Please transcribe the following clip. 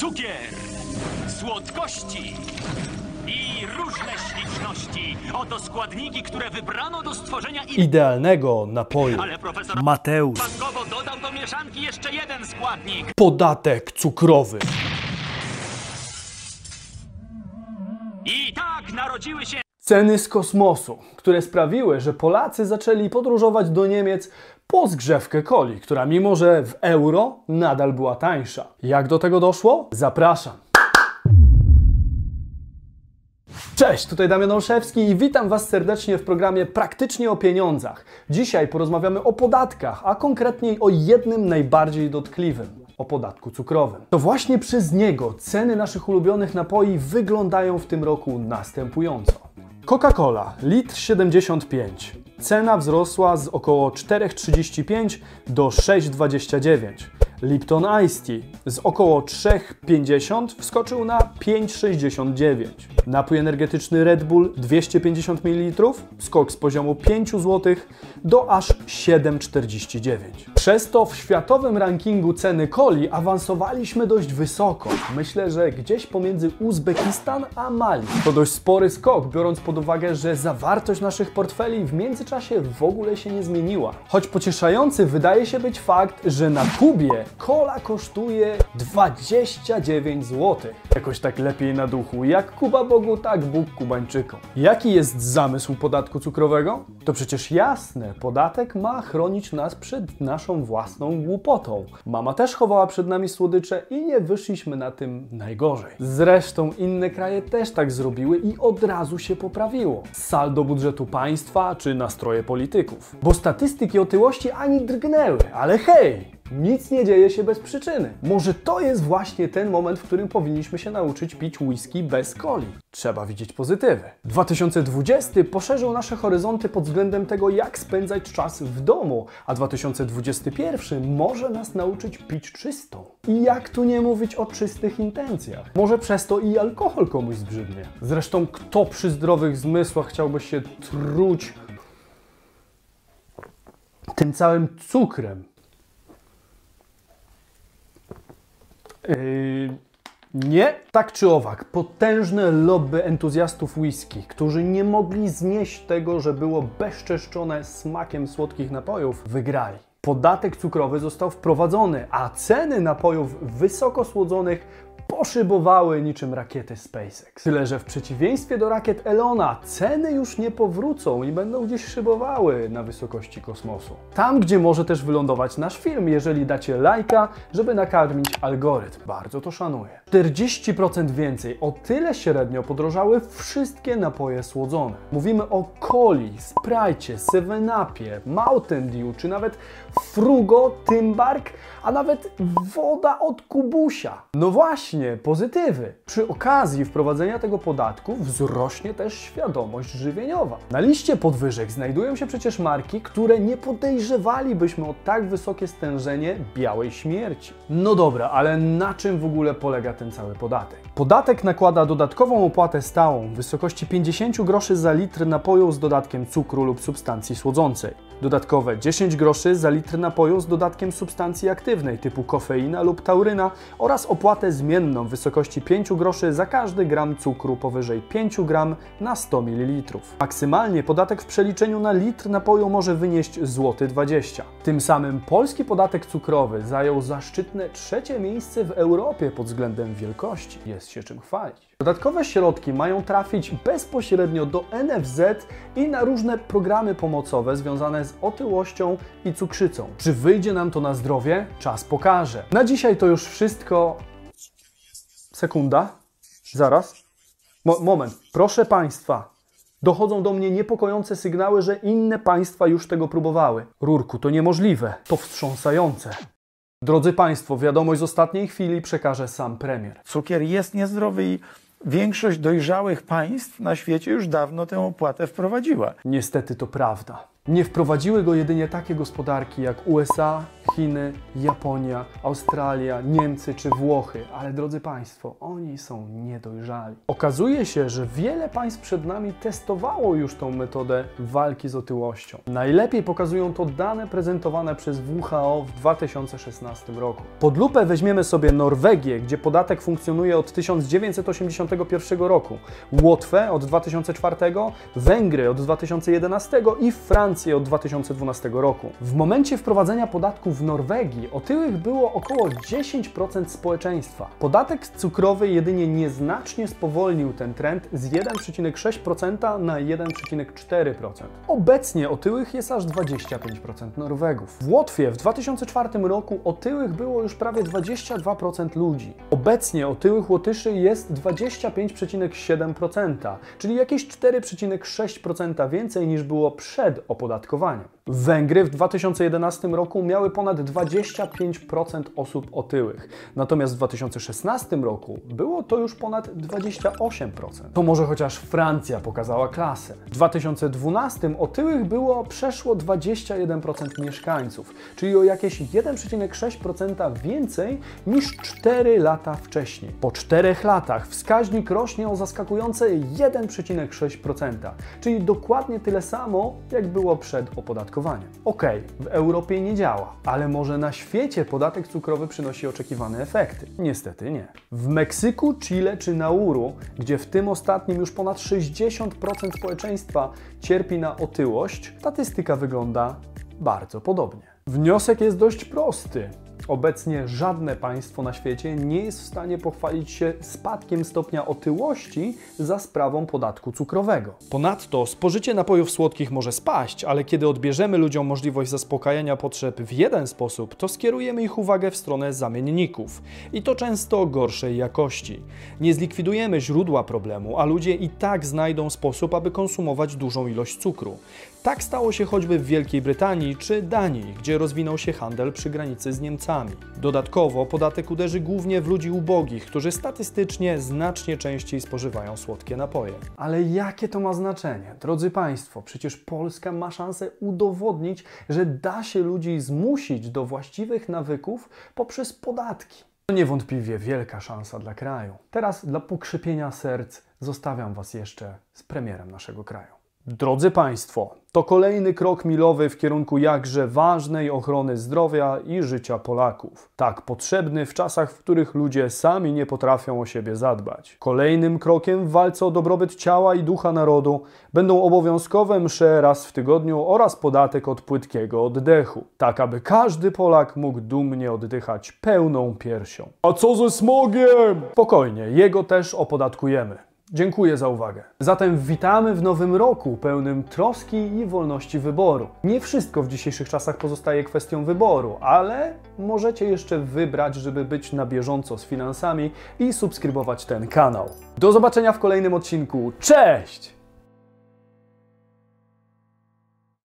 cukier, słodkości i różne śliczności. Oto składniki, które wybrano do stworzenia. Idealnego napoju. Ale profesor Mateusz. Bankowo dodał do mieszanki jeszcze jeden składnik. Podatek cukrowy. I tak narodziły się Ceny z kosmosu, które sprawiły, że Polacy zaczęli podróżować do Niemiec po zgrzewkę coli, która mimo że w euro nadal była tańsza. Jak do tego doszło? Zapraszam. Cześć, tutaj Damian Olszewski i witam Was serdecznie w programie Praktycznie o pieniądzach. Dzisiaj porozmawiamy o podatkach, a konkretniej o jednym najbardziej dotkliwym o podatku cukrowym. To właśnie przez niego ceny naszych ulubionych napoi wyglądają w tym roku następująco. Coca-Cola, litr 75. Cena wzrosła z około 4,35 do 6,29. Lipton Ice Tea z około 3,50 wskoczył na 5,69. Napój energetyczny Red Bull 250 ml skok z poziomu 5 zł do aż 7,49. Przez to w światowym rankingu ceny coli awansowaliśmy dość wysoko. Myślę, że gdzieś pomiędzy Uzbekistan a Mali. To dość spory skok, biorąc pod uwagę, że zawartość naszych portfeli w międzyczasie w ogóle się nie zmieniła. Choć pocieszający wydaje się być fakt, że na Kubie kola kosztuje 29 zł. Jakoś tak lepiej na duchu. Jak Kuba Bogu, tak Bóg Kubańczykom. Jaki jest zamysł podatku cukrowego? To przecież jasne, podatek ma chronić nas przed naszą własną głupotą. Mama też chowała przed nami słodycze i nie wyszliśmy na tym najgorzej. Zresztą inne kraje też tak zrobiły i od razu się poprawiło. Saldo budżetu państwa czy nastroje polityków. Bo statystyki otyłości ani drgnęły, ale hej! Nic nie dzieje się bez przyczyny. Może to jest właśnie ten moment, w którym powinniśmy się nauczyć pić whisky bez coli. Trzeba widzieć pozytywy. 2020 poszerzył nasze horyzonty pod względem tego, jak spędzać czas w domu, a 2021 może nas nauczyć pić czystą. I jak tu nie mówić o czystych intencjach? Może przez to i alkohol komuś zbrzydnie. Zresztą kto przy zdrowych zmysłach chciałby się truć tym całym cukrem? Yy, nie, tak czy owak, potężne lobby entuzjastów whisky, którzy nie mogli znieść tego, że było bezczeszczone smakiem słodkich napojów, wygrali. Podatek cukrowy został wprowadzony, a ceny napojów wysoko słodzonych poszybowały niczym rakiety SpaceX. Tyle, że w przeciwieństwie do rakiet Elona, ceny już nie powrócą i będą gdzieś szybowały na wysokości kosmosu. Tam, gdzie może też wylądować nasz film, jeżeli dacie lajka, żeby nakarmić algorytm. Bardzo to szanuję. 40% więcej, o tyle średnio podrożały wszystkie napoje słodzone. Mówimy o coli, Sprite, 7-Upie, Mountain Dew, czy nawet Frugo, Tymbark, a nawet woda od Kubusia. No właśnie, pozytywy. Przy okazji wprowadzenia tego podatku wzrośnie też świadomość żywieniowa. Na liście podwyżek znajdują się przecież marki, które nie podejrzewalibyśmy o tak wysokie stężenie białej śmierci. No dobra, ale na czym w ogóle polega ten cały podatek? Podatek nakłada dodatkową opłatę stałą w wysokości 50 groszy za litr napoju z dodatkiem cukru lub substancji słodzącej. Dodatkowe 10 groszy za litr napoju z dodatkiem substancji aktywnej typu kofeina lub tauryna oraz opłatę zmienną w wysokości 5 groszy za każdy gram cukru powyżej 5 gram na 100 ml. Maksymalnie podatek w przeliczeniu na litr napoju może wynieść złoty 20. Tym samym polski podatek cukrowy zajął zaszczytne trzecie miejsce w Europie pod względem wielkości. Jest się czym chwalić. Dodatkowe środki mają trafić bezpośrednio do NFZ i na różne programy pomocowe związane z otyłością i cukrzycą. Czy wyjdzie nam to na zdrowie? Czas pokaże. Na dzisiaj to już wszystko. Sekunda. Zaraz. Mo moment. Proszę Państwa. Dochodzą do mnie niepokojące sygnały, że inne państwa już tego próbowały. Rurku, to niemożliwe. To wstrząsające. Drodzy Państwo, wiadomość z ostatniej chwili przekaże sam premier. Cukier jest niezdrowy i większość dojrzałych państw na świecie już dawno tę opłatę wprowadziła. Niestety to prawda. Nie wprowadziły go jedynie takie gospodarki jak USA, Chiny, Japonia, Australia, Niemcy czy Włochy, ale drodzy Państwo, oni są niedojrzali. Okazuje się, że wiele państw przed nami testowało już tą metodę walki z otyłością. Najlepiej pokazują to dane prezentowane przez WHO w 2016 roku. Pod lupę weźmiemy sobie Norwegię, gdzie podatek funkcjonuje od 1981 roku, Łotwę od 2004, Węgry od 2011 i Francję od 2012 roku. W momencie wprowadzenia podatku w Norwegii otyłych było około 10% społeczeństwa. Podatek cukrowy jedynie nieznacznie spowolnił ten trend z 1,6% na 1,4%. Obecnie otyłych jest aż 25% Norwegów. W Łotwie w 2004 roku otyłych było już prawie 22% ludzi. Obecnie otyłych Łotyszy jest 25,7%, czyli jakieś 4,6% więcej niż było przed opodatkowaniem. Węgry w 2011 roku miały ponad 25% osób otyłych, natomiast w 2016 roku było to już ponad 28%. To może chociaż Francja pokazała klasę. W 2012 otyłych było przeszło 21% mieszkańców, czyli o jakieś 1,6% więcej niż 4 lata wcześniej. Po 4 latach wskaźnik rośnie o zaskakujące 1,6%, czyli dokładnie tyle samo, jak było przed opodatkowaniem. Okej, w Europie nie działa, ale może na świecie podatek cukrowy przynosi oczekiwane efekty? Niestety nie. W Meksyku, Chile czy Nauru, gdzie w tym ostatnim już ponad 60% społeczeństwa cierpi na otyłość, statystyka wygląda bardzo podobnie. Wniosek jest dość prosty. Obecnie żadne państwo na świecie nie jest w stanie pochwalić się spadkiem stopnia otyłości za sprawą podatku cukrowego. Ponadto spożycie napojów słodkich może spaść, ale kiedy odbierzemy ludziom możliwość zaspokajania potrzeb w jeden sposób, to skierujemy ich uwagę w stronę zamienników i to często gorszej jakości. Nie zlikwidujemy źródła problemu, a ludzie i tak znajdą sposób, aby konsumować dużą ilość cukru. Tak stało się choćby w Wielkiej Brytanii czy Danii, gdzie rozwinął się handel przy granicy z Niemcami. Dodatkowo podatek uderzy głównie w ludzi ubogich, którzy statystycznie znacznie częściej spożywają słodkie napoje. Ale jakie to ma znaczenie? Drodzy Państwo, przecież Polska ma szansę udowodnić, że da się ludzi zmusić do właściwych nawyków poprzez podatki. To niewątpliwie wielka szansa dla kraju. Teraz dla pokrzepienia serc zostawiam Was jeszcze z premierem naszego kraju. Drodzy Państwo, to kolejny krok milowy w kierunku jakże ważnej ochrony zdrowia i życia Polaków. Tak potrzebny w czasach, w których ludzie sami nie potrafią o siebie zadbać. Kolejnym krokiem w walce o dobrobyt ciała i ducha narodu będą obowiązkowe msze raz w tygodniu oraz podatek od płytkiego oddechu. Tak, aby każdy Polak mógł dumnie oddychać pełną piersią. A co ze smogiem? Spokojnie, jego też opodatkujemy. Dziękuję za uwagę. Zatem witamy w nowym roku pełnym troski i wolności wyboru. Nie wszystko w dzisiejszych czasach pozostaje kwestią wyboru, ale możecie jeszcze wybrać, żeby być na bieżąco z finansami i subskrybować ten kanał. Do zobaczenia w kolejnym odcinku. Cześć!